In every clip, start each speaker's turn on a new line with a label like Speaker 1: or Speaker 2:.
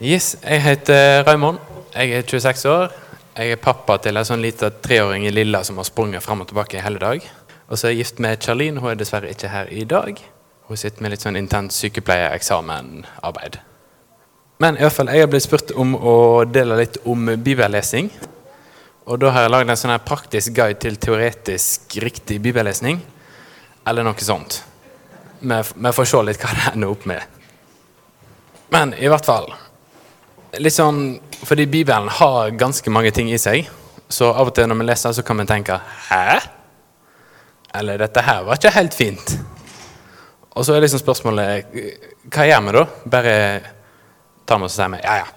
Speaker 1: Yes, jeg heter Raymond. Jeg er 26 år. Jeg er pappa til en sånn liten treåring i Lilla som har sprunget fram og tilbake i hele dag. Og så er jeg gift med Charlene. Hun er dessverre ikke her i dag. Hun sitter med litt sånn intens sykepleiereksamenarbeid. Men i hvert fall, jeg har blitt spurt om å dele litt om bibellesing. Og da har jeg lagd en sånn her praktisk guide til teoretisk riktig bibellesning. Eller noe sånt. Vi får se litt hva det ender opp med. Men i hvert fall Litt sånn Fordi Bibelen har ganske mange ting i seg. Så av og til når vi leser, så kan vi tenke Hæ? Eller dette her var ikke helt fint. Og så er liksom spørsmålet Hva gjør vi da? Bare tar vi oss og sier ja, ja.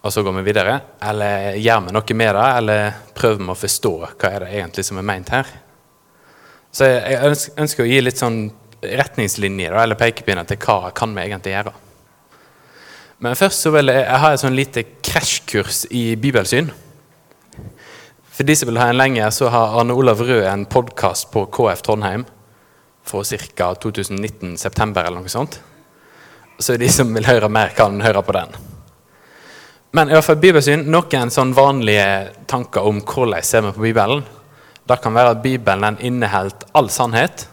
Speaker 1: Og så går vi videre? Eller gjør vi noe med det? Eller prøver vi å forstå hva er det egentlig som er meint her? Så jeg ønsker å gi litt sånn retningslinjer eller pekepinner til hva kan vi egentlig gjøre. Men først så vil jeg, jeg ha et sånn lite krasjkurs i bibelsyn. For de som vil ha en lenger, så har Arne Olav Rød en podkast på KF Trondheim for ca. 2019, september eller noe sånt. Så de som vil høre mer, kan høre på den. Men i hvert fall bibelsyn, noen sånn vanlige tanker om hvordan ser vi på Bibelen. Det kan være at Bibelen inneholder all sannhet.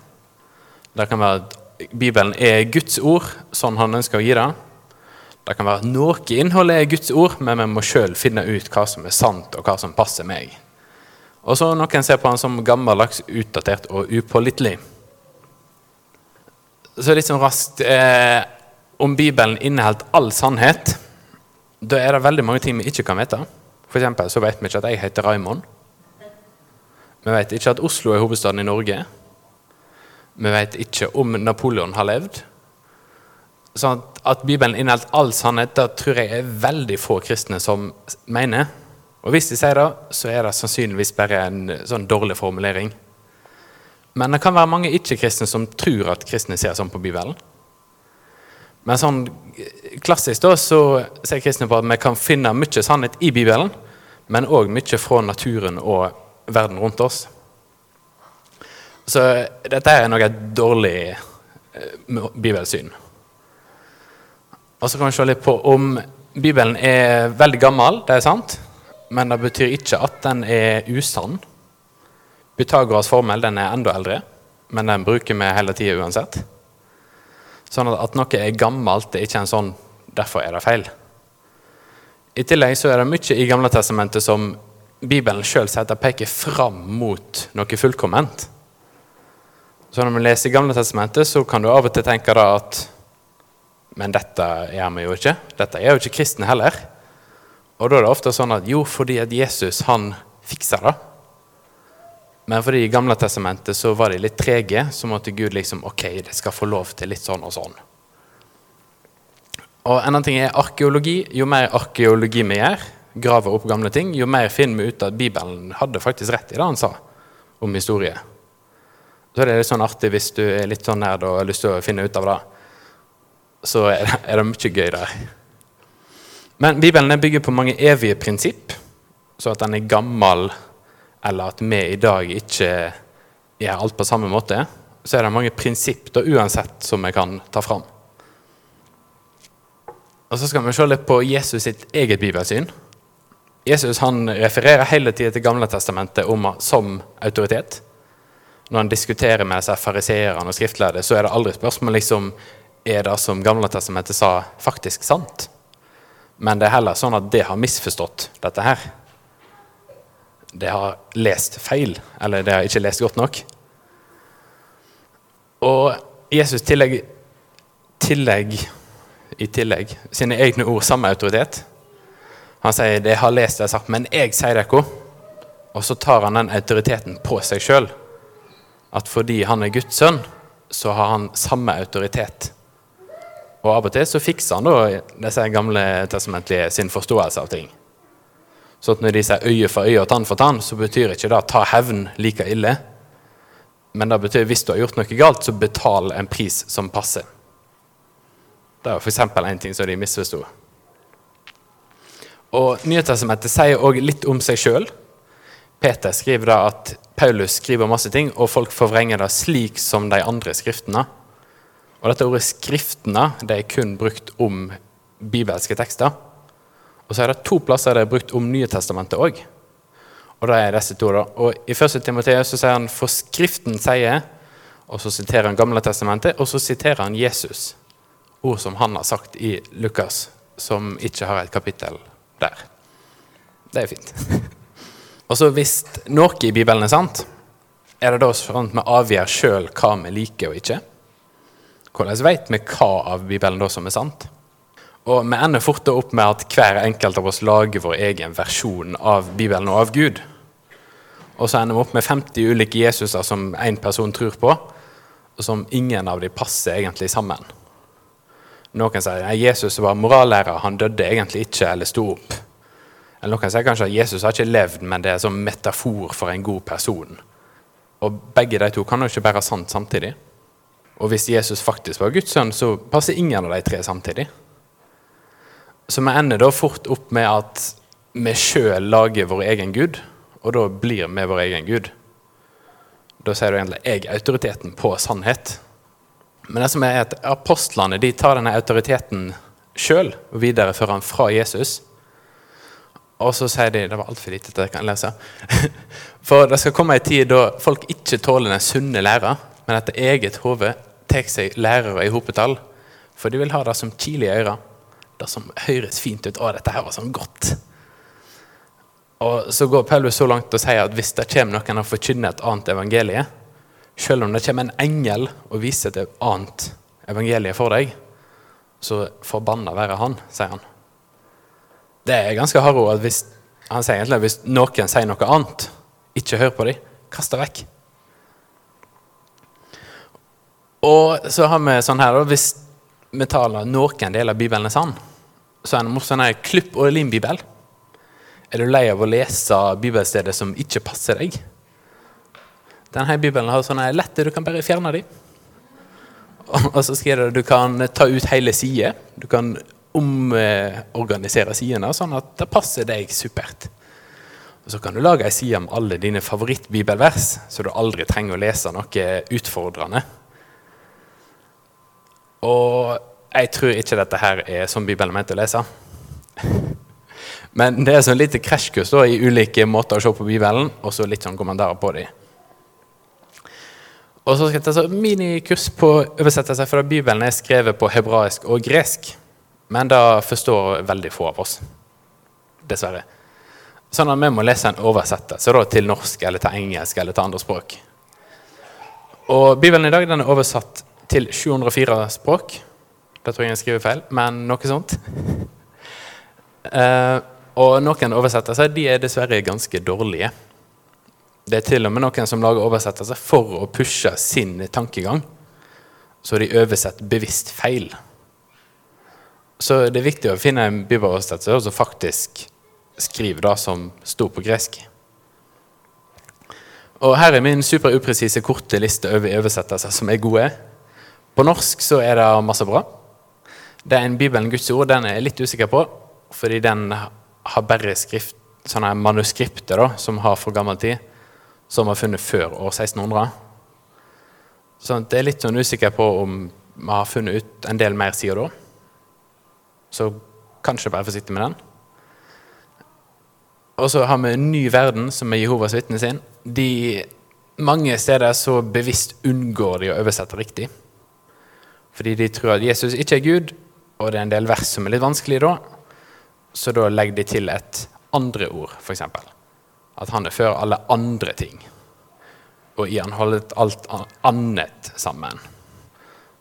Speaker 1: Det kan være at Bibelen er Guds ord, sånn han ønsker å gi det. Det kan være at noe innhold er Guds ord, men vi må sjøl finne ut hva som er sant, og hva som passer meg. Og så noen ser på han som gammeldags, utdatert og upålitelig. Så litt sånn raskt eh, Om Bibelen inneholder all sannhet, da er det veldig mange ting vi ikke kan vite. For eksempel så vet vi ikke at jeg heter Raymond. Vi vet ikke at Oslo er hovedstaden i Norge. Vi vet ikke om Napoleon har levd. Sånn at, at Bibelen inneholder all sannhet, det tror jeg er veldig få kristne som mener. Og hvis de sier det, så er det sannsynligvis bare en sånn dårlig formulering. Men det kan være mange ikke-kristne som tror at kristne ser sånn på Bibelen. Men sånn klassisk da, så ser kristne på at vi kan finne mye sannhet i Bibelen, men òg mye fra naturen og verden rundt oss. Så dette er nok et dårlig eh, bibelsyn. Og så kan vi se litt på om Bibelen er veldig gammel, det er sant. Men det betyr ikke at den er usann. Pythagoras formel den er enda eldre, men den bruker vi hele tida uansett. Sånn at, at noe er gammelt, det er ikke en sånn 'derfor er det feil'. I tillegg så er det mye i Gamle testamentet som Bibelen sjøl sier peker fram mot noe fullkomment. Så når vi leser i Gamle testamentet, så kan du av og til tenke da at men dette gjør vi jo ikke. Dette er jo ikke kristne heller. Og da er det ofte sånn at jo, fordi at Jesus han fikser det. Men fordi i Gamle testamentet så var de litt trege, så måtte Gud liksom Ok, det skal få lov til litt sånn og sånn. Og en annen ting er arkeologi. Jo mer arkeologi vi gjør, graver opp gamle ting, jo mer finner vi ut at Bibelen hadde faktisk rett i det han sa om historie. Så det er litt sånn artig hvis du er litt sånn nerd og har lyst til å finne ut av det så er det, er det mye gøy der. Men Bibelen er bygger på mange evige prinsipp, så at den er gammel, eller at vi i dag ikke gjør alt på samme måte, så er det mange prinsipp da, uansett som vi kan ta fram. Og Så skal vi se litt på Jesus sitt eget bibelsyn. Jesus han refererer hele tida til Gamle testamentet om, som autoritet. Når han diskuterer med fariseerne og skriftlærde, så er det aldri spørsmål liksom er det som Gamle testamentet sa, faktisk sant. Men det er heller sånn at det har misforstått dette her. Det har lest feil, eller det har ikke lest godt nok. Og Jesus tillegg, tillegg i tillegg sine egne ord samme autoritet. Han sier 'det har lest det sagt', men jeg sier dere. Og så tar han den autoriteten på seg sjøl. At fordi han er Guds sønn, så har han samme autoritet og av og til så fikser han da disse gamle testamentlige sin forståelse av ting. Så når de sier øye for øye og tann for tann, så betyr ikke det ta hevn like ille. Men det betyr hvis du har gjort noe galt, så betal en pris som passer. Det er f.eks. en ting som de misforsto. Og Nyhetestamentet sier òg litt om seg sjøl. Peter skriver da at Paulus skriver masse ting, og folk forvrenger det slik som de andre skriftene. Og dette ordet 'skriftene' det er kun brukt om bibelske tekster. Og så er det to plasser det er brukt om Nye testamentet òg. Og det er disse to. da. Og I 1. Timoteus så sier han 'for Skriften sier', og så siterer han Gamle testamentet, og så siterer han Jesus. Ord som han har sagt i Lukas, som ikke har et kapittel der. Det er fint. og så hvis noe i Bibelen er sant, er det da sånn at vi avgjør sjøl hva vi liker og ikke? Hvordan vet vi hva av Bibelen da som er sant? Og vi ender fort opp med at hver enkelt av oss lager vår egen versjon av Bibelen og av Gud. Og så ender vi opp med 50 ulike Jesuser som én person tror på, og som ingen av dem passer egentlig sammen. Noen sier at Jesus var morallærer, han døde egentlig ikke eller sto opp. Eller Noen sier kanskje at Jesus har ikke levd, men det er som metafor for en god person. Og Begge de to kan jo ikke være sant samtidig. Og hvis Jesus faktisk var Guds sønn, så passer ingen av de tre samtidig. Så vi ender da fort opp med at vi sjøl lager vår egen gud, og da blir vi vår egen gud. Da sier du egentlig 'jeg er autoriteten på sannhet'. Men det som er at apostlene de tar denne autoriteten sjøl og viderefører den fra Jesus. Og så sier de Det var altfor lite til jeg kan lese. For det skal komme en tid da folk ikke tåler den sunne læra, men etter eget hode tar seg lærere i hopetall. For de vil ha det som kile i øra det som høres fint ut. Å, dette her var sånn godt. Og Så går Paulus så langt og sier at hvis det kommer noen og forkynner et annet evangelie, selv om det kommer en engel og viser et annet evangelie for deg, så forbanna være han, sier han. Det er ganske harro at hvis, han sier egentlig, hvis noen sier noe annet, ikke hør på dem, kast det vekk. Og så har vi sånn her, hvis vi taler noen deler av Bibelen er sann, så er det sånn klipp og lim-bibel. Er du lei av å lese bibelsteder som ikke passer deg? Denne bibelen har sånne lette, du kan bare fjerne dem. Og så skriver det du kan ta ut hele sider. Du kan omorganisere sidene sånn at det passer deg supert. Og Så kan du lage ei side med alle dine favorittbibelvers, så du aldri trenger å lese noe utfordrende. Og jeg tror ikke dette her er som Bibelen er ment å lese. Men det er sånn lite krasjkurs i ulike måter å se på Bibelen, og så litt sånn kommentarer på dem. Og så skal jeg ta så minikurs på oversettelse, for Bibelen er skrevet på hebraisk og gresk. Men det forstår veldig få av oss. Dessverre. Sånn at vi må lese en oversettelse da, til norsk eller til engelsk eller til andre språk. Og Bibelen i dag den er oversatt til 704 språk. Det tror jeg jeg skriver feil, men noe sånt. Uh, og noen oversettelser de er dessverre ganske dårlige. Det er til og med noen som lager oversettelser for å pushe sin tankegang. Så de oversetter bevisst feil. Så det er viktig å finne en bibeloversettelse som faktisk skriver det som sto på gresk. Og Her er min superupresise korte liste over oversettelser som er gode. På norsk så er det masse bra. Det er en Bibelen Guds ord. Den er jeg litt usikker på, fordi den har bare skrift, sånne manuskripter da, som har for gammel tid, som har funnet før år 1600. Så det er litt sånn usikker på om vi har funnet ut en del mer sider da. Så kanskje bare forsiktig med den. Og så har vi en Ny verden, som er Jehovas vitne sin. De, mange steder så bevisst unngår de å oversette riktig. Fordi de tror at Jesus ikke er Gud, og det er en del vers som er litt vanskelig da. Så da legger de til et andre ord, f.eks. At han er før alle andre ting. Og i han holdet alt annet sammen.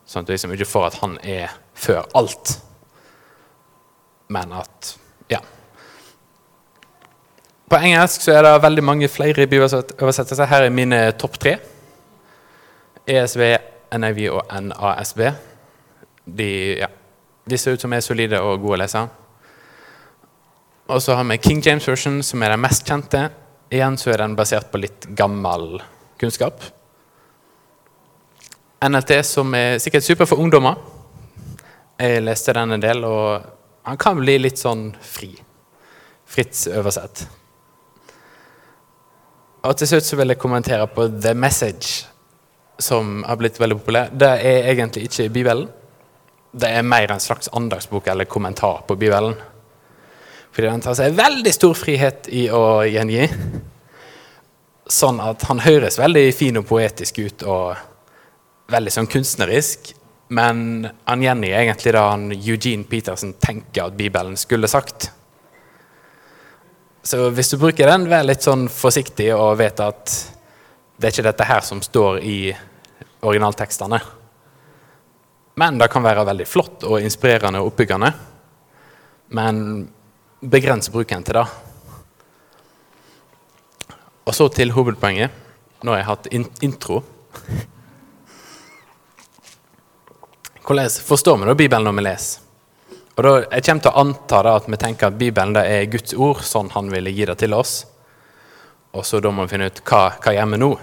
Speaker 1: Sånn at du liksom ikke får at han er før alt, men at Ja. På engelsk så er det veldig mange flere bibeloversettelser. Her er mine topp tre. ESV NIV og NASB. De, ja, de ser ut som er solide og gode å lese. Og så har vi King James Version, som er den mest kjente. Igjen så er den basert på litt gammel kunnskap. NLT, som er sikkert super for ungdommer. Jeg leste den en del, og han kan bli litt sånn fri. Fritt oversett. Og til slutt så vil jeg kommentere på The Message som har blitt veldig populær, det er egentlig ikke i Bibelen. Det er mer en slags andagsbok eller kommentar på Bibelen. Fordi den tar seg veldig stor frihet i å gjengi. Sånn at han høres veldig fin og poetisk ut og veldig sånn kunstnerisk. Men han gjengir egentlig det han Eugene Peterson tenker at Bibelen skulle sagt. Så hvis du bruker den, vær litt sånn forsiktig og vet at det er ikke dette her som står i originaltekstene. Men det kan være veldig flott og inspirerende og oppbyggende. Men begrense bruken til det. Og så til hovedpoenget. Nå har jeg hatt in intro. Hvordan forstår vi da Bibelen når vi leser? Og da, Jeg kommer til å anta da, at vi tenker at Bibelen er Guds ord, sånn han ville gi det til oss. Og så da må vi finne ut hva, hva gjør vi nå.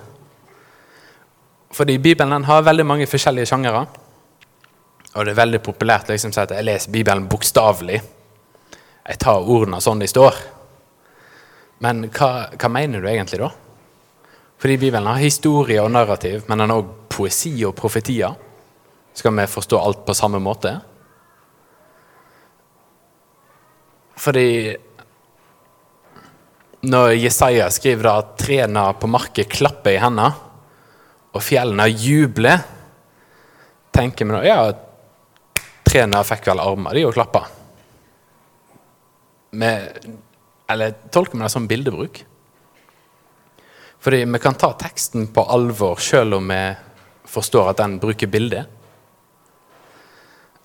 Speaker 1: Fordi Bibelen har veldig mange forskjellige sjangere. Og det er veldig populært liksom, at jeg leser Bibelen bokstavelig. Jeg tar ordene sånn de står. Men hva, hva, mener du egentlig da? Fordi Bibelen har historie og narrativ, men den har òg poesi og profetier. Skal vi forstå alt på samme måte? Fordi når Jesaja skriver at trærne på marka klapper i hendene, og fjellene jubler, tenker vi da ja, trærne fikk vel armer, de, og klappa. eller tolker vi det som bildebruk? Fordi vi kan ta teksten på alvor selv om vi forstår at den bruker bildet.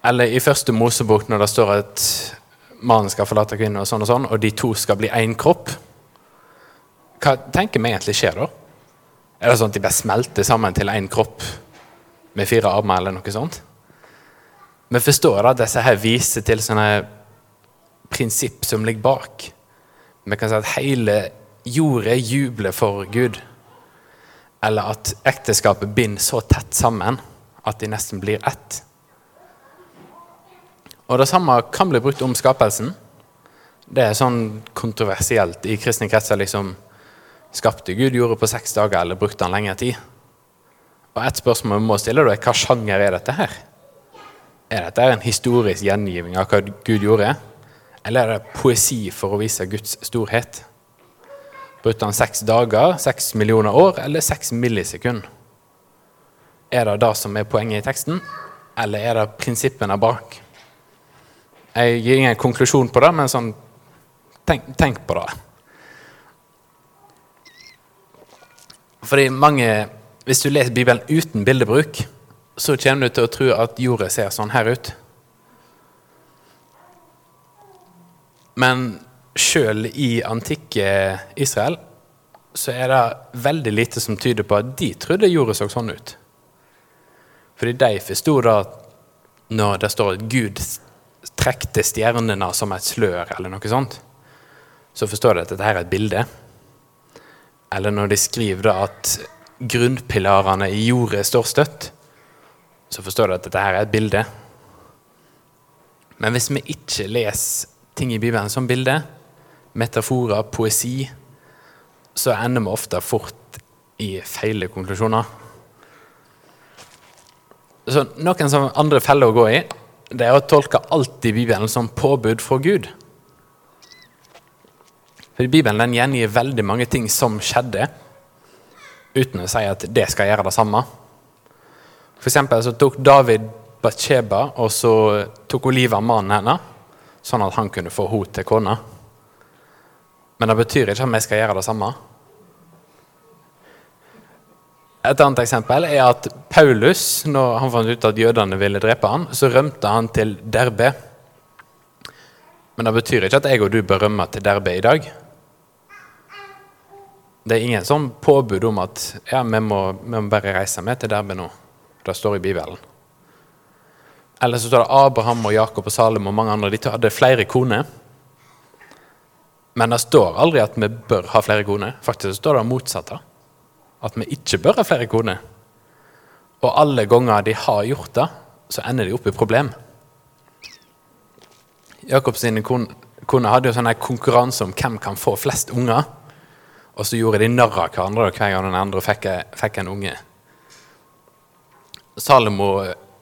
Speaker 1: Eller i første Mosebok, når det står at mannen skal forlate kvinnen, og sånn og sånn, og de to skal bli én kropp. Hva tenker vi egentlig skjer da? Er det sånn at de bare smelter sammen til én kropp med fire armer, eller noe sånt? Vi forstår at disse her viser til sånne prinsipp som ligger bak. Vi kan si at hele jorda jubler for Gud. Eller at ekteskapet binder så tett sammen at de nesten blir ett. Og det samme kan bli brukt om skapelsen. Det er sånn kontroversielt i kristne kretser. liksom, Skapte Gud jorda på seks dager, eller brukte han lengre tid? Og Et spørsmål vi må stille, er hva sjanger er dette her? Er dette en historisk gjengivning av hva Gud gjorde? Eller er det poesi for å vise Guds storhet? Brukte han seks dager, seks millioner år eller seks millisekund? Er det det som er poenget i teksten, eller er det prinsippene bak? Jeg gir ingen konklusjon på det, men sånn, tenk, tenk på det. Fordi mange, Hvis du leser Bibelen uten bildebruk, så kommer du til å tro at jorda ser sånn her ut. Men sjøl i antikke Israel så er det veldig lite som tyder på at de trodde jorda så sånn ut. Fordi de forsto da når det står at Gud trekte stjernene som et slør, eller noe sånt, så forstår de at dette her er et bilde. Eller når de skriver da at grunnpilarene i jordet står støtt, så forstår du at dette her er et bilde. Men hvis vi ikke leser ting i Bibelen som bilde, metaforer, poesi, så ender vi ofte fort i feile konklusjoner. Så Noen som andre feller å gå i, det er å tolke alt i Bibelen som påbud fra Gud. For Bibelen den gjengir veldig mange ting som skjedde, uten å si at det skal gjøre det samme. For eksempel så tok David Batsheba og så tok hun livet av mannen hennes, sånn at han kunne få henne til kone. Men det betyr ikke at vi skal gjøre det samme. Et annet eksempel er at Paulus, når han fant ut at jødene ville drepe han, så rømte han til Derbe. Men det betyr ikke at jeg og du bør rømme til Derbe i dag. Det er ingen sånn påbud om at ja, vi må, vi må bare reise med til Derbe nå. Det står i Bibelen. Eller så står det Abraham og Jakob og Salem og mange andre. De hadde flere koner. Men det står aldri at vi bør ha flere koner. Faktisk står det motsatte at vi ikke bør ha flere koner. Og alle ganger de har gjort det, så ender de opp i problem. Jakobs kone hadde jo sånn konkurranse om hvem kan få flest unger. Og så gjorde de narr av hverandre hver gang den andre fikk, fikk en unge. Salomo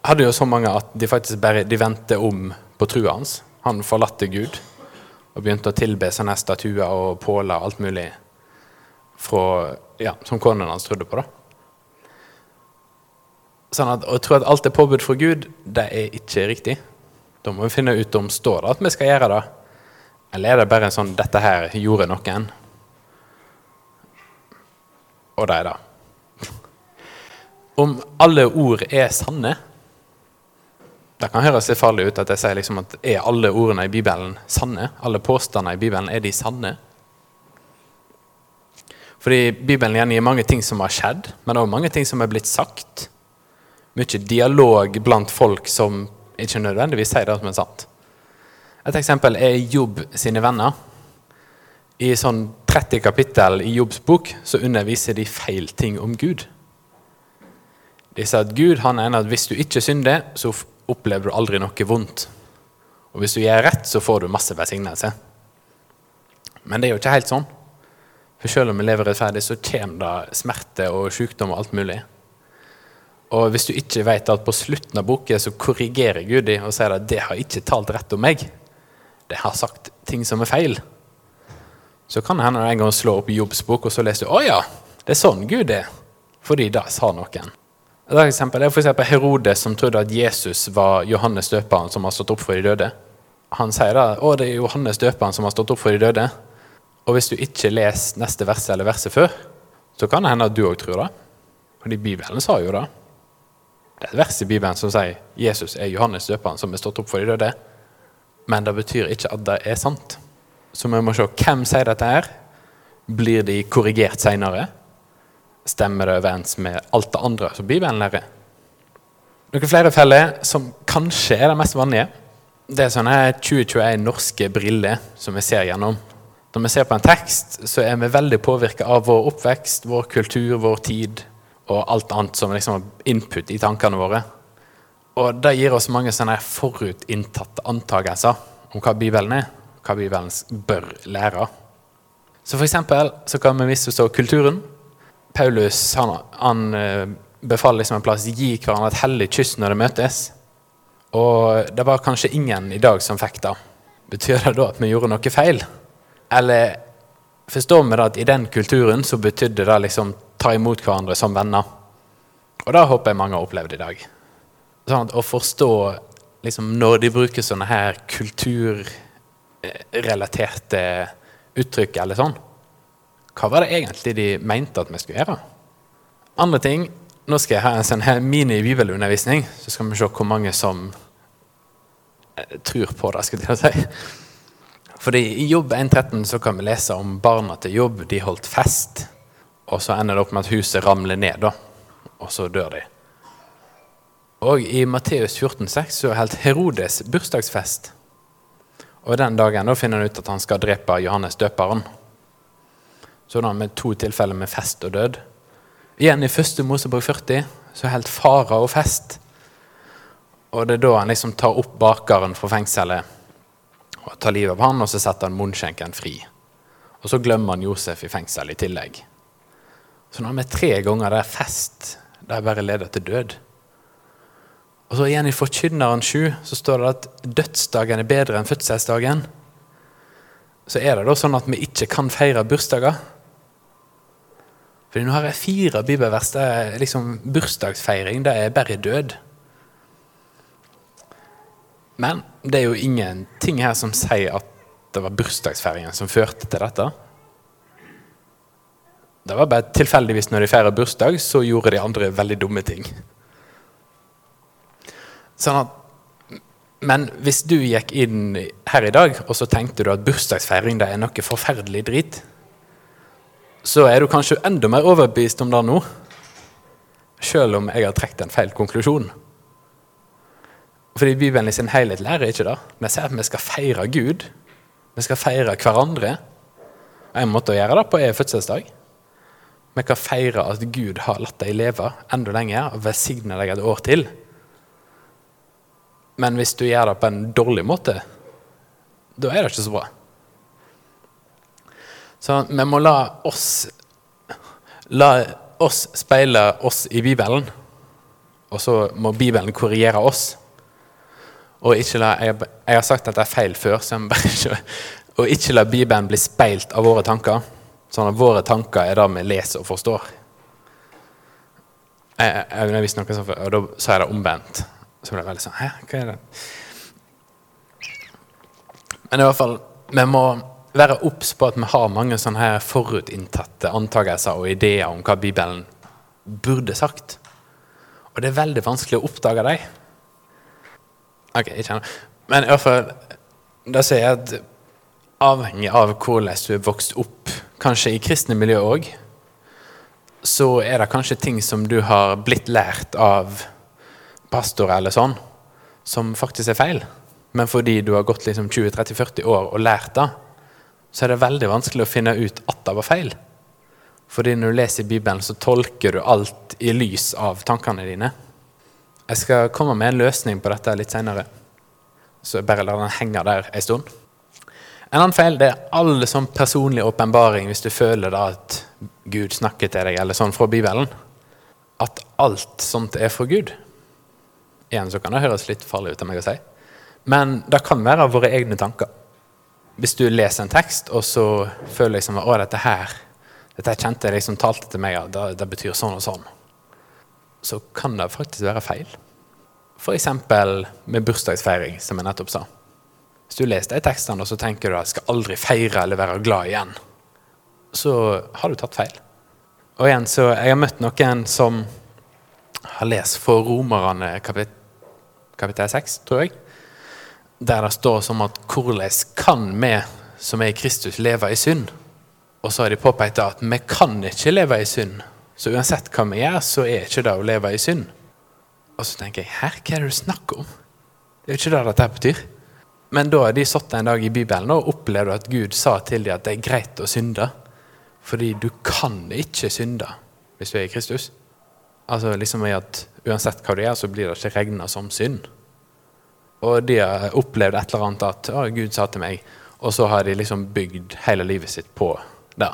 Speaker 1: hadde jo så mange at de faktisk bare de vendte om på trua hans. Han forlatte Gud og begynte å tilbe sånne statuer og påler og alt mulig fra, ja, som konen hans trodde på. da. Sånn at, Å tro at alt er påbud fra Gud, det er ikke riktig. Da må vi finne ut om står det at vi skal gjøre det, eller er det bare en sånn 'dette her gjorde noen', og det er det. Om alle ord er sanne Det kan høres litt farlig ut at jeg sier liksom at er alle ordene i Bibelen sanne? Alle påstander i Bibelen, er de sanne? Fordi Bibelen gjengir mange ting som har skjedd, men òg mange ting som er blitt sagt. Mye dialog blant folk som ikke nødvendigvis sier det som er sant. Et eksempel er Jobb sine venner. I sånn 30 kapittel i Jobbs bok så underviser de feil ting om Gud. De sier at Gud han en at hvis du ikke synder, så opplever du aldri noe vondt. Og hvis du gjør rett, så får du masse velsignelse. Men det er jo ikke helt sånn. For selv om vi lever rettferdig, så kommer det smerte og sykdom og alt mulig. Og hvis du ikke vet at på slutten av boken så korrigerer Gud dem og sier at det har ikke talt rett om meg, det har sagt ting som er feil, så kan det hende en gang slå opp Jobbs bok, og så leser du å ja, det er sånn Gud er. Fordi det sa noen. Et eksempel er for Herodes som trodde at Jesus var Johannes døperen som har stått opp for de døde. Han sier da å det er Johannes døperen som har stått opp for de døde. Og hvis du ikke leser neste verset eller verset før, så kan det hende at du òg tror det. Fordi Bibelen sa jo det. Det er et vers i Bibelen som sier Jesus er Johannes døperen som er stått opp for de døde. Men det betyr ikke at det er sant. Så vi må se hvem sier dette her. Blir de korrigert seinere? Stemmer det overens med alt det andre som Bibelen lærer? Noen flere feller som kanskje er det mest vanlige. Det er sånne 2021 norske briller som vi ser gjennom. Når vi ser på en tekst, så er vi veldig påvirka av vår oppvekst, vår kultur, vår tid og alt annet som liksom har input i tankene våre. Og det gir oss mange sånne forutinntatte antakelser om hva Bibelen er, hva Bibelen bør lære. Så for eksempel så kan vi misforstå kulturen. Paulus han, han eh, befaler liksom en plass gi hverandre et hellig kyss når det møtes. Og det var kanskje ingen i dag som fikk det. Betyr det da at vi gjorde noe feil? Eller forstår vi det at i den kulturen så betydde det liksom ta imot hverandre som venner? Og det håper jeg mange har opplevd i dag. Sånn at Å forstå liksom, når de bruker sånne her kulturrelaterte uttrykk eller sånn, hva var det egentlig de mente at vi skulle gjøre? Andre ting Nå skal jeg ha en sånn mini-bibelundervisning, så skal vi se hvor mange som eh, tror på det. skal jeg si. Fordi I Jobb 1,13 så kan vi lese om barna til Jobb. De holdt fest, og så ender det opp med at huset ramler ned, da. og så dør de. Og i Matteus 14,6 så holdt Herodes bursdagsfest. Og den dagen da finner han ut at han skal drepe Johannes døperen. Så vi to tilfeller med fest og død. Igjen i første Mosebok 40 så holdt farao fest. Og det er da han liksom tar opp bakeren fra fengselet og tar livet av han, og så setter han munnskjenken fri. Og så glemmer han Josef i fengsel i tillegg. Så nå har vi tre ganger der fest der bare leder til død. Og så igjen i Forkynneren 7 så står det at dødsdagen er bedre enn fødselsdagen. Så er det da sånn at vi ikke kan feire bursdager. Fordi nå har jeg fire bibelvers der liksom bursdagsfeiring det er bare død. Men det er jo ingenting her som sier at det var bursdagsfeiringen som førte til dette. Det var bare tilfeldigvis når de feirer bursdag, så gjorde de andre veldig dumme ting. Sånn at, men hvis du gikk inn her i dag og så tenkte du at bursdagsfeiring det er noe forferdelig drit, så er du kanskje enda mer overbevist om det nå, sjøl om jeg har trukket en feil konklusjon. Fordi Bibelen i sin helhet lærer ikke det. Vi sier at vi skal feire Gud. Vi skal feire hverandre. En måte å gjøre det på er fødselsdag. Vi kan feire at Gud har latt deg leve enda lenger og velsigne deg et år til. Men hvis du gjør det på en dårlig måte, da er det ikke så bra. Så vi må la oss la oss speile oss i Bibelen, og så må Bibelen korrigere oss. Og ikke la, jeg, jeg, har sagt at det er feil før, så jeg må bare ikke Og ikke la Bibelen bli speilt av våre tanker, sånn at våre tanker er det vi leser og forstår. Jeg, jeg, jeg visste noe sånt, og da sa jeg det omvendt. Så ble jeg veldig sånn Hæ, hva er det? Men i hvert fall, vi må være obs på at vi har mange sånne her forutinntatte antakelser og ideer om hva Bibelen burde sagt. Og det er veldig vanskelig å oppdage dem. Ok, ikke ennå. Men i hvert fall, da sier jeg at avhengig av hvordan du er vokst opp, kanskje i kristne miljø òg, så er det kanskje ting som du har blitt lært av pastor eller sånn, som faktisk er feil. Men fordi du har gått liksom 20-30-40 år og lært det, så er det veldig vanskelig å finne ut at det var feil. Fordi når du leser Bibelen, så tolker du alt i lys av tankene dine. Jeg skal komme med en løsning på dette litt seinere, så bare lar den henge der en stund. En annen feil det er all sånn personlig åpenbaring hvis du føler da at Gud snakker til deg, eller sånn fra Bibelen. At alt sånt er fra Gud. Igjen så kan det høres litt farlig ut av meg å si. Men det kan være våre egne tanker. Hvis du leser en tekst, og så føler liksom at dette her dette kjente jeg liksom talte til meg, det, det, betyr sånn og sånn. Så kan det faktisk være feil. F.eks. med bursdagsfeiring, som jeg nettopp sa. Hvis du leser de tekstene og så tenker du at jeg skal aldri feire eller være glad igjen, så har du tatt feil. Og igjen, så Jeg har møtt noen som har lest for Romerne kapit kapittel 6, tror jeg der det står som at hvordan kan vi som er i Kristus, leve i synd? Og så har de påpekt at vi kan ikke leve i synd. Så uansett hva vi gjør, så er ikke det å leve i synd. Og så tenker jeg her, hva er det du snakker om? Det er jo ikke det dette betyr. Men da har de satt en dag i Bibelen og opplevd at Gud sa til dem at det er greit å synde. Fordi du kan ikke synde hvis du er i Kristus. Altså liksom i at Uansett hva du gjør, så blir det ikke regna som synd. Og de har opplevd et eller annet at å, Gud sa til meg, og så har de liksom bygd hele livet sitt på det.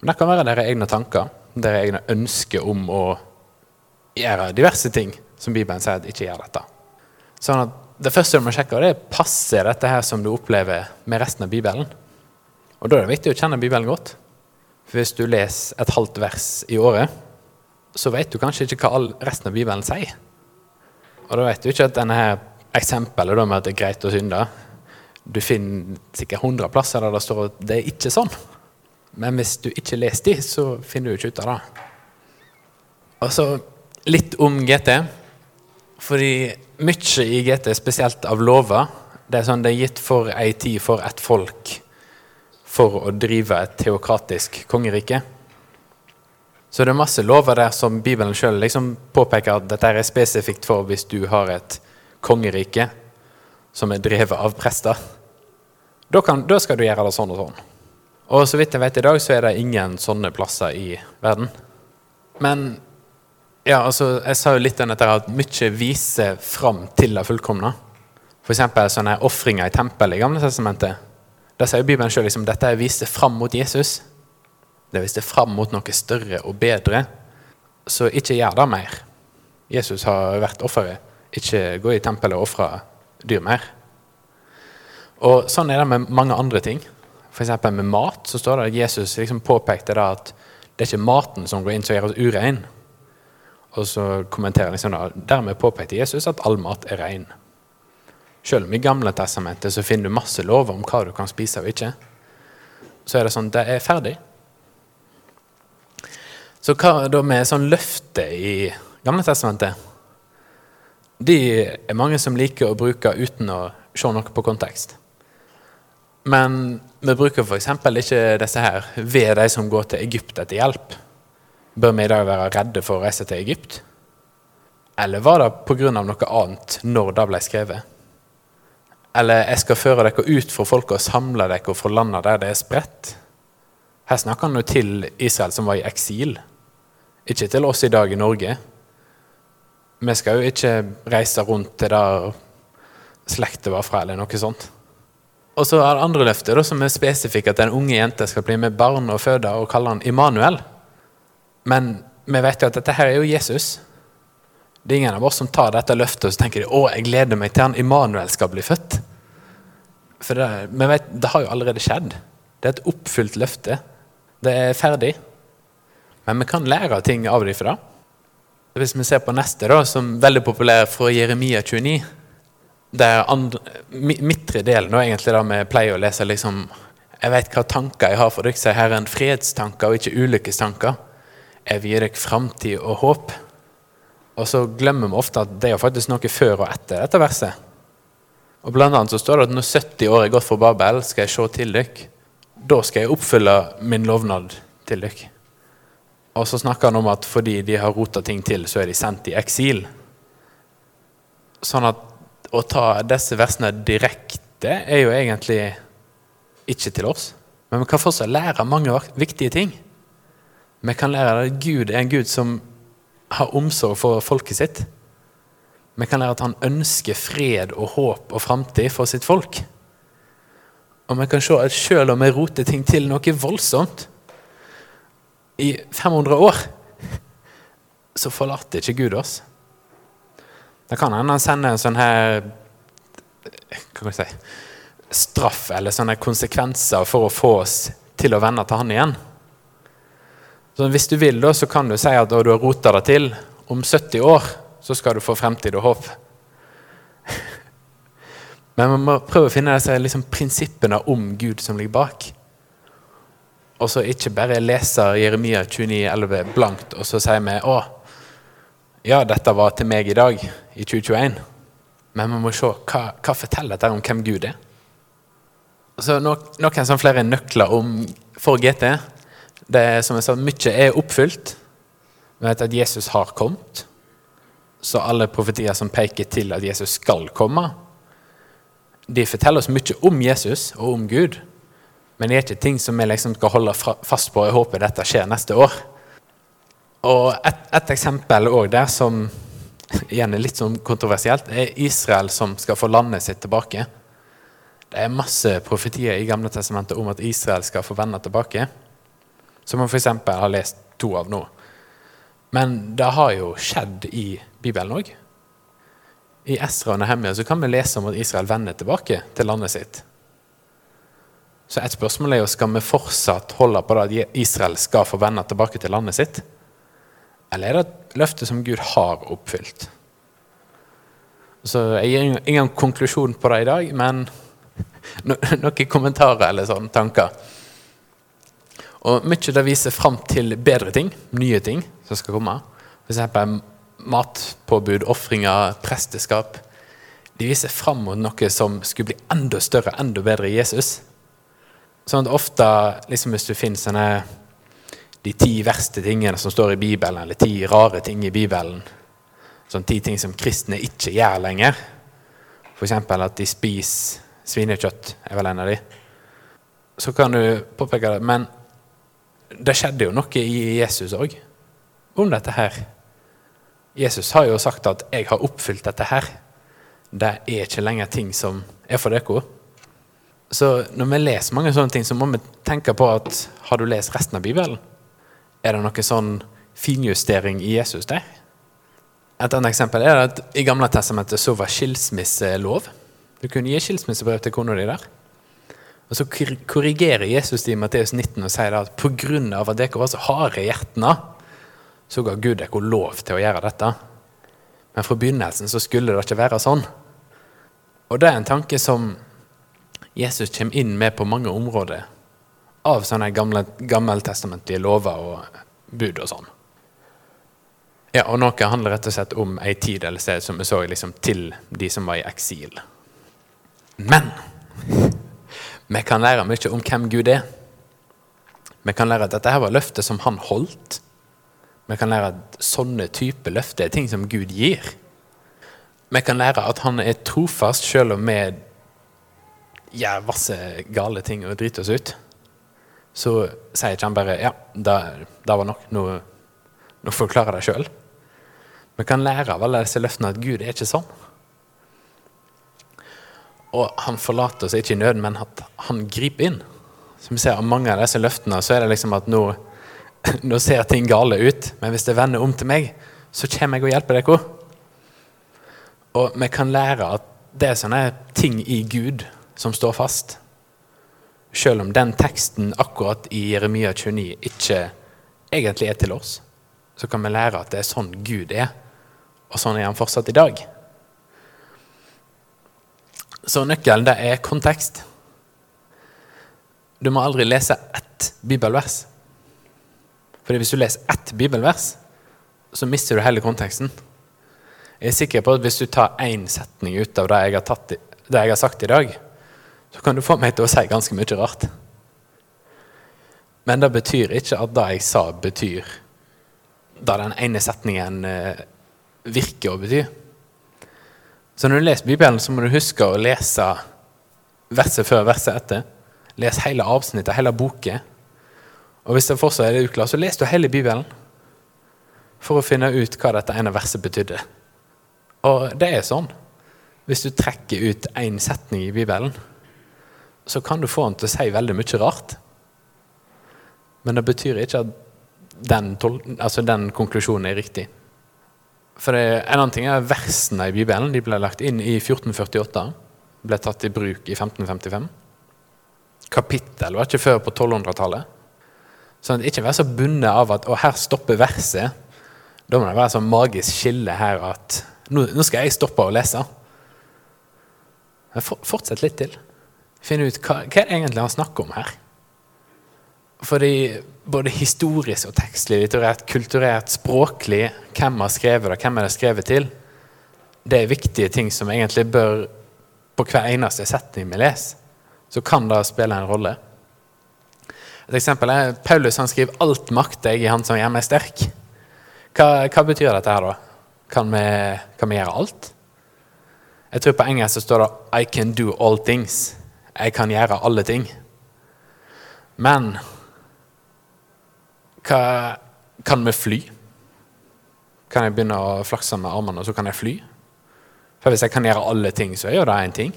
Speaker 1: Men det kan være deres egne tanker, deres egne ønsker om å gjøre diverse ting som Bibelen sier at ikke gjør dette. Sånn at Det første du må sjekke, det er passer dette her som du opplever med resten av Bibelen. Og Da er det viktig å kjenne Bibelen godt. For Hvis du leser et halvt vers i året, så vet du kanskje ikke hva resten av Bibelen sier. Og da vet du ikke at denne her eksempelet med at det er greit å synde Du finner sikkert 100 plasser der det står at det er ikke sånn. Men hvis du ikke leser de, så finner du ikke ut av det. Og så litt om GT. Fordi mye i GT, spesielt av lover, det er sånn det er gitt for ei tid for et folk for å drive et teokratisk kongerike. Så det er masse lover der som Bibelen sjøl liksom påpeker at dette er spesifikt for hvis du har et kongerike som er drevet av prester. Da, kan, da, skal du gjøre det sånn og sånn. Og så vidt jeg vet i dag, så er det ingen sånne plasser i verden. Men ja, altså, jeg sa jo litt om dette at mye viser fram til det fullkomne. F.eks. sånne ofringer i tempelet i Gamle testamentet. Da sier Bibelen sjøl liksom, dette viste fram mot Jesus. Det viste fram mot noe større og bedre. Så ikke gjør det mer. Jesus har vært offeret. Ikke gå i tempelet og ofre dyr mer. Og Sånn er det med mange andre ting. F.eks. med mat så står det at Jesus liksom påpekte da at det er ikke maten som går inn som gjør oss urein. Og så kommenterer liksom da, Dermed påpekte Jesus at all mat er rein. Selv om i Gamle testamentet så finner du masse lover om hva du kan spise og ikke, så er det sånn det er ferdig. Så hva da med sånn løfte i Gamle testamentet? De er mange som liker å bruke uten å se noe på kontekst. Men vi bruker f.eks. ikke disse her ved de som går til Egypt etter hjelp. Bør vi i dag være redde for å reise til Egypt? Eller var det pga. noe annet når det ble skrevet? Eller 'jeg skal føre dere ut for folket og samle dere fra landet der det er spredt'? Her snakker han jo til Israel som var i eksil. Ikke til oss i dag i Norge. Vi skal jo ikke reise rundt til der slektet var fra, eller noe sånt. Og så er det andre løfter som er spesifikke, at en unge jente skal bli med barn og føde og kalle han Immanuel. Men vi vet jo at dette her er jo Jesus. Det er ingen av oss som tar dette løftet og så tenker de, å, jeg gleder meg til han Immanuel skal bli født. For det, vi vet, det har jo allerede skjedd. Det er et oppfylt løfte. Det er ferdig. Men vi kan lære ting av dem for det. Hvis vi ser på neste, da, som er veldig populær fra Jeremia 29 det er andre, Midtre delen og egentlig da vi pleier å lese liksom Jeg vet hva tanker jeg har for dere, sier Herren. Fredstanker og ikke ulykkestanker. Jeg vil gi dere framtid og håp. Og så glemmer vi ofte at det er faktisk noe før og etter dette verset. Og Blant annet så står det at når 70 år er gått for Babel, skal jeg se til dere. Da skal jeg oppfylle min lovnad til dere. Og så snakker han om at fordi de har rota ting til, så er de sendt i eksil. Sånn at å ta disse versene direkte er jo egentlig ikke til oss. Men vi kan fortsatt lære mange viktige ting. Vi kan lære at Gud er en Gud som har omsorg for folket sitt. Vi kan lære at han ønsker fred og håp og framtid for sitt folk. Og vi kan se at selv om vi roter ting til noe voldsomt i 500 år, så forlater ikke Gud oss. Det kan hende han sender en sånn her hva kan jeg si, straff eller sånne konsekvenser for å få oss til å vende til han igjen. Så Hvis du vil, da, så kan du si at du har rota det til. Om 70 år så skal du få fremtid og håp. Men vi må prøve å finne disse liksom, prinsippene om Gud som ligger bak. Og så ikke bare leser Jeremia 29,11 blankt, og så sier vi å, ja, dette var til meg i dag, i 2021. Men vi må se hva, hva forteller dette om hvem Gud er. Så no, Noen som flere nøkler om for GT. Det er som jeg sa, Mye er oppfylt. Vi vet at Jesus har kommet. Så alle profetier som peker til at Jesus skal komme, de forteller oss mye om Jesus og om Gud. Men det er ikke ting som vi liksom skal holde fast på. Jeg håper dette skjer neste år. Og et, et eksempel òg der som igjen er litt sånn kontroversielt, er Israel som skal få landet sitt tilbake. Det er masse profetier i Gamle testamentet om at Israel skal få vende tilbake. Som man f.eks. har lest to av nå. Men det har jo skjedd i Bibelen òg. I Esra og Nehemia så kan vi lese om at Israel vender tilbake til landet sitt. Så et spørsmål er jo skal vi fortsatt holde på det at Israel skal få vende tilbake til landet sitt. Eller er det et løfte som Gud har oppfylt? Så Jeg gir ingen konklusjon på det i dag, men noen kommentarer eller sånne tanker. Og Mye det viser fram til bedre ting, nye ting som skal komme. F.eks. matpåbud, ofringer, presteskap. De viser fram mot noe som skulle bli enda større, enda bedre i Jesus. Sånn at ofte, liksom hvis du finner sånne de ti verste tingene som står i Bibelen, eller ti rare ting i Bibelen. Sånn ti ting som kristne ikke gjør lenger. F.eks. at de spiser svinekjøtt, er vel en av de. Så kan du påpeke det. Men det skjedde jo noe i Jesus òg om dette her. Jesus har jo sagt at 'jeg har oppfylt dette her'. Det er ikke lenger ting som er for dere. Så når vi leser mange sånne ting, så må vi tenke på at har du lest resten av Bibelen? Er det noe sånn finjustering i Jesus der? Et annet eksempel er at i Gamle testamentet så var skilsmisselov. Du kunne gi skilsmissebrev til kona di der. Og Så korrigerer Jesus det i Matteus 19 og sier at pga. at dere var så harde i hjertene, så ga Gud dere lov til å gjøre dette. Men fra begynnelsen så skulle det ikke være sånn. Og det er en tanke som Jesus kommer inn med på mange områder av sånne gamle, gammeltestamentlige lover og bud og sånn. Ja, og Noe handler rett og slett om ei tid eller sted som vi så liksom, til de som var i eksil. Men vi kan lære mye om hvem Gud er. Vi kan lære at dette her var løftet som han holdt. Vi kan lære at sånne typer løfter er ting som Gud gir. Vi kan lære at han er trofast selv om vi gjør masse gale ting og driter oss ut så sier ikke han bare 'ja, det, det var nok, nå, nå får du klare deg sjøl'. Vi kan lære av alle disse løftene at Gud er ikke sånn. Og han forlater oss ikke i nøden, men at han griper inn. Som vi ser av mange av disse løftene, så er det liksom at nå, nå ser ting gale ut, men hvis det vender om til meg, så kommer jeg og hjelper dere. Og vi kan lære at det er sånne ting i Gud som står fast. Selv om den teksten akkurat i Jeremia 29 ikke egentlig er til oss, så kan vi lære at det er sånn Gud er, og sånn er han fortsatt i dag. Så nøkkelen det er kontekst. Du må aldri lese ett bibelvers. Fordi hvis du leser ett bibelvers, så mister du hele konteksten. Jeg er sikker på at hvis du tar én setning ut av det jeg, tatt, det jeg har sagt i dag, så kan du få meg til å si ganske mye rart. Men det betyr ikke at det jeg sa, betyr det den ene setningen eh, virker å bety. Så når du leser Bibelen, så må du huske å lese verset før verset etter. Les hele avsnittet, hele boka. Og hvis det fortsatt er det uklart, så les du hele Bibelen for å finne ut hva dette ene verset betydde. Og det er sånn. Hvis du trekker ut én setning i Bibelen, så kan du få den til å si veldig mye rart. Men det betyr ikke at den, altså den konklusjonen er riktig. For det, En annen ting er versene i Bibelen. De ble lagt inn i 1448. Ble tatt i bruk i 1555. Kapittel var ikke før på 1200-tallet. Sånn at ikke vær så bundet av at å, her stopper verset. Da må det være sånn magisk skille her at nå, nå skal jeg stoppe å lese. Men fortsett litt til. Finn ut hva, hva er det egentlig han snakker om her. Fordi både historisk og tekstlig, litterært, kulturert, språklig, hvem har skrevet det, hvem er det skrevet til, det er viktige ting som egentlig bør på hver eneste setning vi leser. Så kan det spille en rolle. Et eksempel er Paulus han skriver 'alt makter jeg i Han som gjør meg sterk'. Hva, hva betyr dette her, da? Kan vi, kan vi, gjøre alt? Jeg tror på engelsk så står det 'I can do all things'. Jeg kan gjøre alle ting. Men hva, kan vi fly? Kan jeg begynne å flakse med armene, og så kan jeg fly? For hvis jeg kan gjøre alle ting, så er jo det én ting.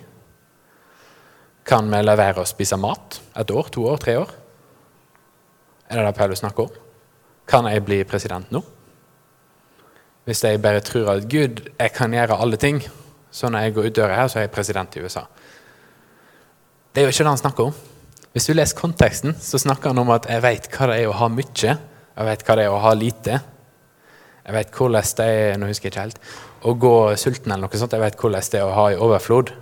Speaker 1: Kan vi la være å spise mat et år, to år, tre år? Er det det Paulus snakker om? Kan jeg bli president nå? Hvis jeg bare tror at Gud, jeg kan gjøre alle ting, så når jeg går ut døra her, så er jeg president i USA. Det er jo ikke det han snakker om. Hvis du leser konteksten, så snakker han om at jeg vet hva det er å ha mye, jeg vet hva det er å ha lite. Jeg vet hvordan det er nå husker jeg ikke helt, å gå sulten eller noe sånt. Jeg vet hvordan det er å ha i overflod.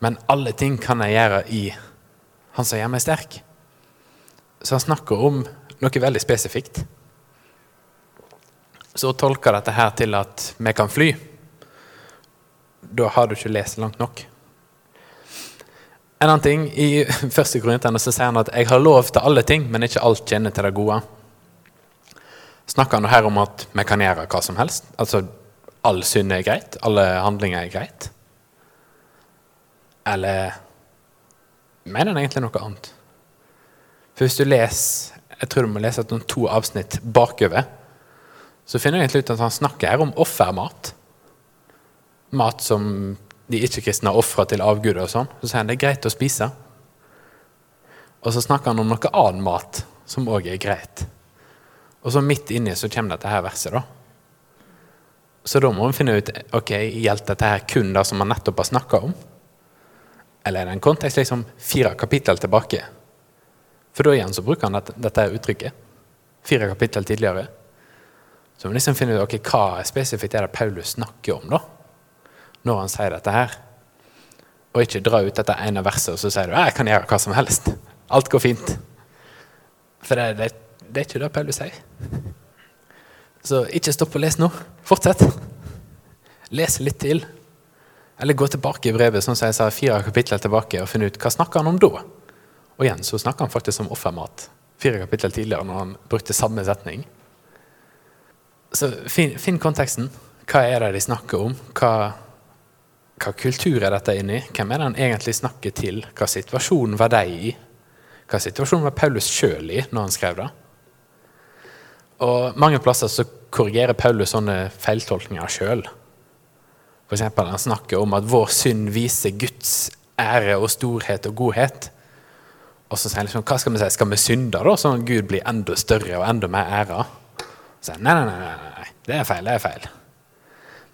Speaker 1: Men alle ting kan jeg gjøre i Han som gjør meg sterk. Så han snakker om noe veldig spesifikt. Så å tolke dette her til at vi kan fly, da har du ikke lest langt nok. En annen ting, I første korintene sier han at 'jeg har lov til alle ting, men ikke alt kjenner til det gode'. Snakker han her om at vi kan gjøre hva som helst? Altså all synd er greit? Alle handlinger er greit? Eller mener han egentlig noe annet? For hvis du leser jeg tror du må lese noen to avsnitt bakover, så finner jeg egentlig ut at han snakker her om offermat. Mat som de ikke-kristne har til avguder og sånn. Så sier han det er greit å spise. Og så snakker han om noe annen mat som òg er greit. Og så midt inni så kommer dette her verset, da. Så da må vi finne ut ok, gjelder dette her kun det som man nettopp har snakka om. Eller er det en kontekst liksom fire kapittel tilbake? For da igjen så bruker han dette, dette uttrykket. Fire kapittel tidligere. Så vi liksom finner ut ok, hva spesifikt er det Paulus snakker om da, når han sier dette her. Og ikke dra ut dette ene verset og så sier du jeg kan gjøre hva som helst. Alt går fint. For det, det, det er ikke det Paulus sier. Så ikke stopp å lese nå. Fortsett. Les litt til. Eller gå tilbake i brevet sånn som jeg sa, fire kapitler tilbake og finne ut hva snakker han om da. Og igjen så snakker han faktisk om offermat. Fire kapitler tidligere når han brukte samme setning. Så finn, finn konteksten. Hva er det de snakker om? Hva, hva kultur er dette inne i? Hvem er det han egentlig snakker til? Hva situasjonen var de i? Hva situasjonen var Paulus sjøl i når han skrev det? Og Mange plasser så korrigerer Paulus sånne feiltolkninger sjøl. Eksempel, han snakker om at vår synd viser Guds ære og storhet og godhet. Og så sier han liksom, hva skal vi si, skal vi synde da, sånn at Gud blir enda større og enda mer æra? Så sier han, nei, nei, nei, nei, det er feil, det er feil.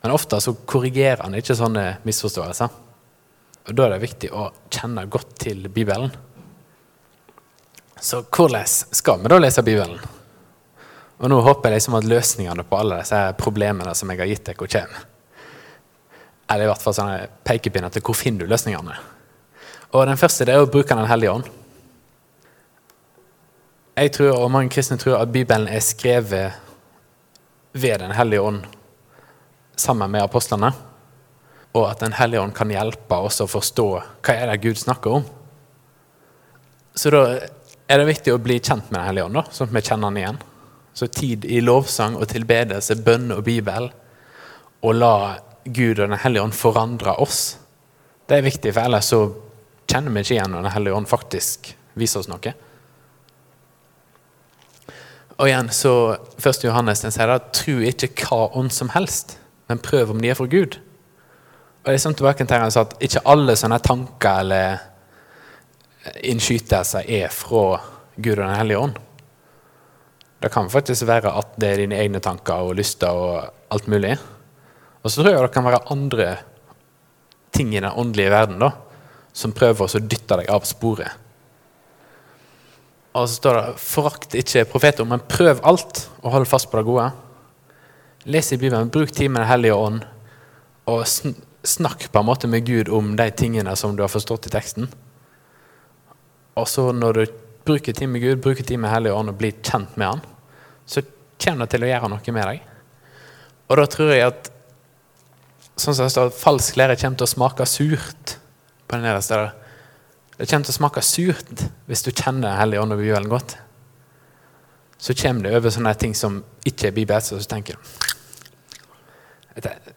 Speaker 1: Men ofte så korrigerer han ikke sånne misforståelser. Og Da er det viktig å kjenne godt til Bibelen. Så hvordan skal vi da lese Bibelen? Og Nå håper jeg liksom at løsningene på alle disse problemene som jeg har gitt dere, kommer. Eller i hvert fall sånne pekepinner til hvor finner du løsningene. Og Den første det er å bruke Den hellige ånd. Jeg tror, og mange kristne tror at Bibelen er skrevet ved Den hellige ånd sammen med apostlene. Og at Den hellige ånd kan hjelpe oss å forstå hva er det Gud snakker om. Så da er det viktig å bli kjent med Den hellige ånd, da, sånn at vi kjenner den igjen. Så tid i lovsang og tilbedelse, bønn og Bibel, og la Gud og Den hellige ånd forandre oss. Det er viktig, for ellers så kjenner vi ikke igjen når Den hellige ånd faktisk viser oss noe. Og igjen, så 1. Johannes den sier da, tro ikke hva ånd som helst, men prøv om de er fra Gud. Og det sånn tilbake til at Ikke alle sånne tanker eller innskytelser er fra Gud og Den hellige ånd. Det kan faktisk være at det er dine egne tanker og lyster og alt mulig. Og så tror jeg det kan være andre ting i den åndelige verden da, som prøver å dytte deg av sporet. Og så står det 'forakt ikke profeter, men prøv alt og hold fast på det gode'. Les i Bibelen, bruk tid med Den hellige ånd, og snakk på en måte med Gud om de tingene som du har forstått i teksten. Og så når du bruker tid med Gud, bruker tid med Hellige ånd og blir kjent med Han, så kommer det til å gjøre noe med deg. Og da tror jeg at sånn som det står, falsk lære kommer til å smake surt på det nederste der. Det kommer til å smake surt hvis du kjenner Hellig ånd og Bibelen godt. Så kommer det over sånne ting som ikke er bibelsk, og så tenker du et, et,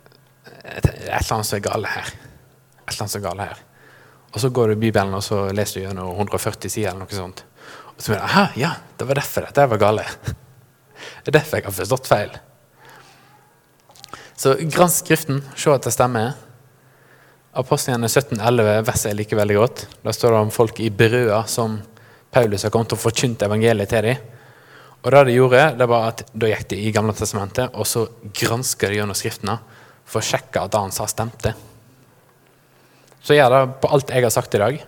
Speaker 1: et, eller annet som er galt her. Et eller annet som er galt her. Og så går du i Bibelen og så leser du gjennom 140 sider. eller noe sånt. Og så mener du, ja, det var derfor dette var galt. Det er derfor jeg har forstått feil. Så gransk Skriften, se at det stemmer. Apostlene 17,11 verset jeg liker veldig godt. Da står det om folk i brøda som Paulus har kommet og forkynt evangeliet til dem. Og det de gjorde, det var at Da gikk de i Gamle testamentet og så granska de gjennom Skriftene for å sjekke at det han sa, stemte. Så gjør det på alt jeg har sagt i dag.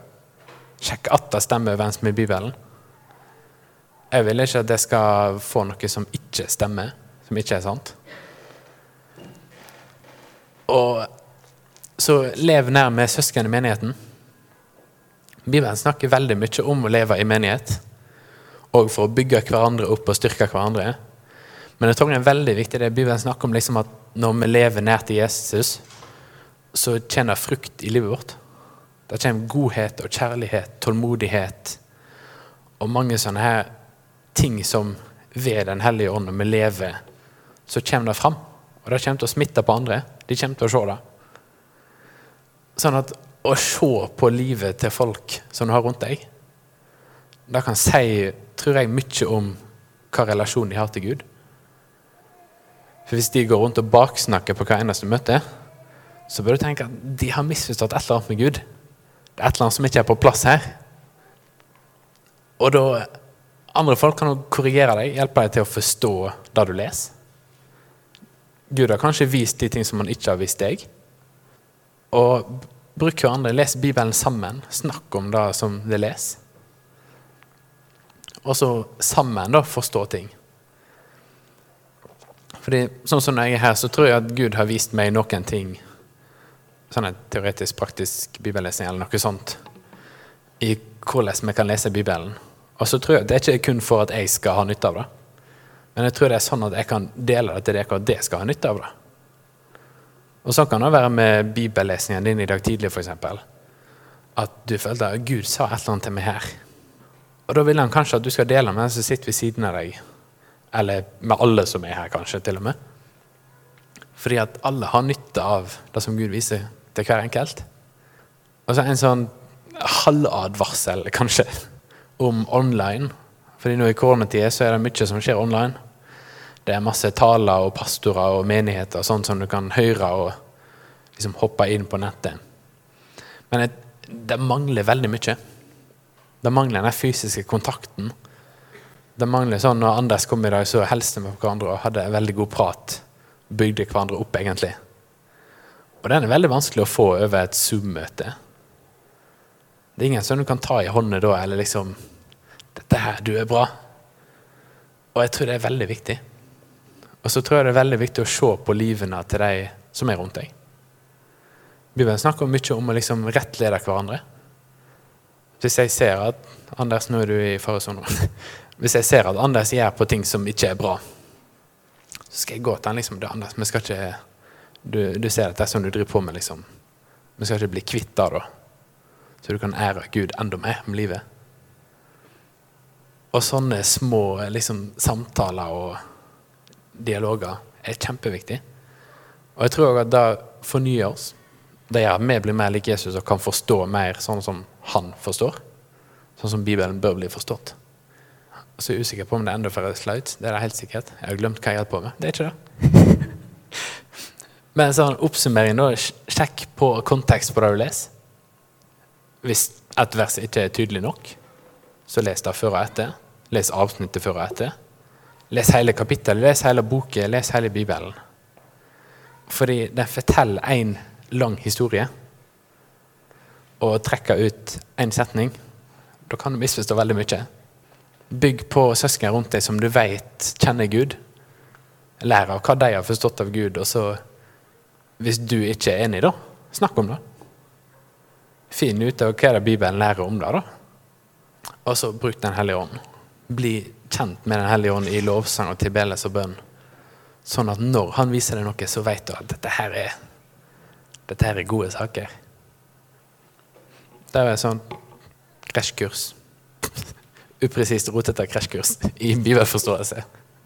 Speaker 1: Sjekk at det stemmer overens med Bibelen. Jeg vil ikke at det skal få noe som ikke stemmer, som ikke er sant. Og så lev nær med søsken i menigheten. Bibelen snakker veldig mye om å leve i menighet. Og for å bygge hverandre opp og styrke hverandre. Men jeg tror det er veldig viktig det Bibelen snakker om liksom at når vi lever nær til Jesus, så kjenner frukt i livet vårt. Det kommer godhet og kjærlighet, tålmodighet og mange sånne her ting som ved Den hellige ånd, når vi lever, så kommer det fram. Og det kommer til å smitte på andre. De kommer til å se det. Sånn at å se på livet til folk som du har rundt deg, det kan si, tror jeg, mye om hva relasjon de har til Gud. For Hvis de går rundt og baksnakker på hver eneste møte, så bør du tenke at de har misforstått et eller annet med Gud. Det er et eller annet som ikke er på plass her. Og da Andre folk kan korrigere deg, hjelpe deg til å forstå det du leser. Gud har kanskje vist de ting som han ikke har vist deg. Og bruk hverandre. Les Bibelen sammen. Snakk om det som det leser. Og så sammen da forstå ting. Fordi sånn som jeg er her, så tror jeg at Gud har vist meg noen ting. Sånn en teoretisk, praktisk bibellesning eller noe sånt. I hvordan vi kan lese Bibelen. Og så tror jeg Det er ikke kun for at jeg skal ha nytte av det. Men jeg tror det er sånn at jeg kan dele det til dere, og det skal ha nytte av det. Og sånn kan det være med bibellesningen din i dag tidlig, f.eks. At du følte at Gud sa et eller annet til meg her. Og da vil han kanskje at du skal dele med den som sitter ved siden av deg. Eller med alle som er her, kanskje, til og med. Fordi at alle har nytte av det som Gud viser til hver enkelt. Og så en sånn halvadvarsel, kanskje, om online. Fordi nå i koronatida så er det mye som skjer online. Det er masse taler og pastorer og menigheter og sånt som du kan høre og liksom hoppe inn på nettet. Men det mangler veldig mye. Det mangler den fysiske kontakten. Det mangler sånn Når Anders kom i dag, så hilste vi på hverandre og hadde en veldig god prat. Bygde hverandre opp, egentlig. Og den er veldig vanskelig å få over et Zoom-møte. Det er ingen som du kan ta i hånda da, eller liksom 'Dette her, du er bra'. Og jeg tror det er veldig viktig. Og så tror jeg det er veldig viktig å se på livene til de som er rundt deg. Bibelen snakker mye om å liksom rettlede hverandre. Hvis jeg ser at Anders, nå er du i faresonen. Hvis jeg ser at Anders gjør på ting som ikke er bra, så skal jeg gå til han liksom, du, Anders, vi skal ikke, du, du ser at det er sånn du driver på med. liksom. Vi skal ikke bli kvitt det, da. Så du kan ære Gud enda mer om livet. Og sånne små liksom, samtaler og dialoger er kjempeviktig. Og jeg tror også at det fornyer oss. Det gjør at vi blir mer lik Jesus og kan forstå mer sånn som han forstår. Sånn som Bibelen bør bli forstått. Og så er jeg usikker på om det er enda flere slides. Det er det helt sikkert. Jeg har glemt hva jeg holder på med. Det er ikke det. Men sånn oppsummering, da. Sjekk på kontekst på det du leser. Hvis et vers ikke er tydelig nok, så les det før og etter. Les avsnittet før og etter. Les hele kapittelet, les hele boken, les hele Bibelen. Fordi den forteller én lang historie og trekker ut én setning. Da kan du misforstå veldig mye. Bygg på søsken rundt deg som du vet kjenner Gud. Lær av hva de har forstått av Gud, og så, hvis du ikke er enig, da, snakk om det. Finn ut av hva det Bibelen lærer om det, da. Og så bruk Den hellige ånd. Bli kjent med Den hellige ånd i lovsang og tilbedelse og bønn. Sånn at når han viser deg noe, så vet du at dette her er, dette her er gode saker. Det er sånn krasjkurs upresist, rotete krasjkurs i bibelforståelse.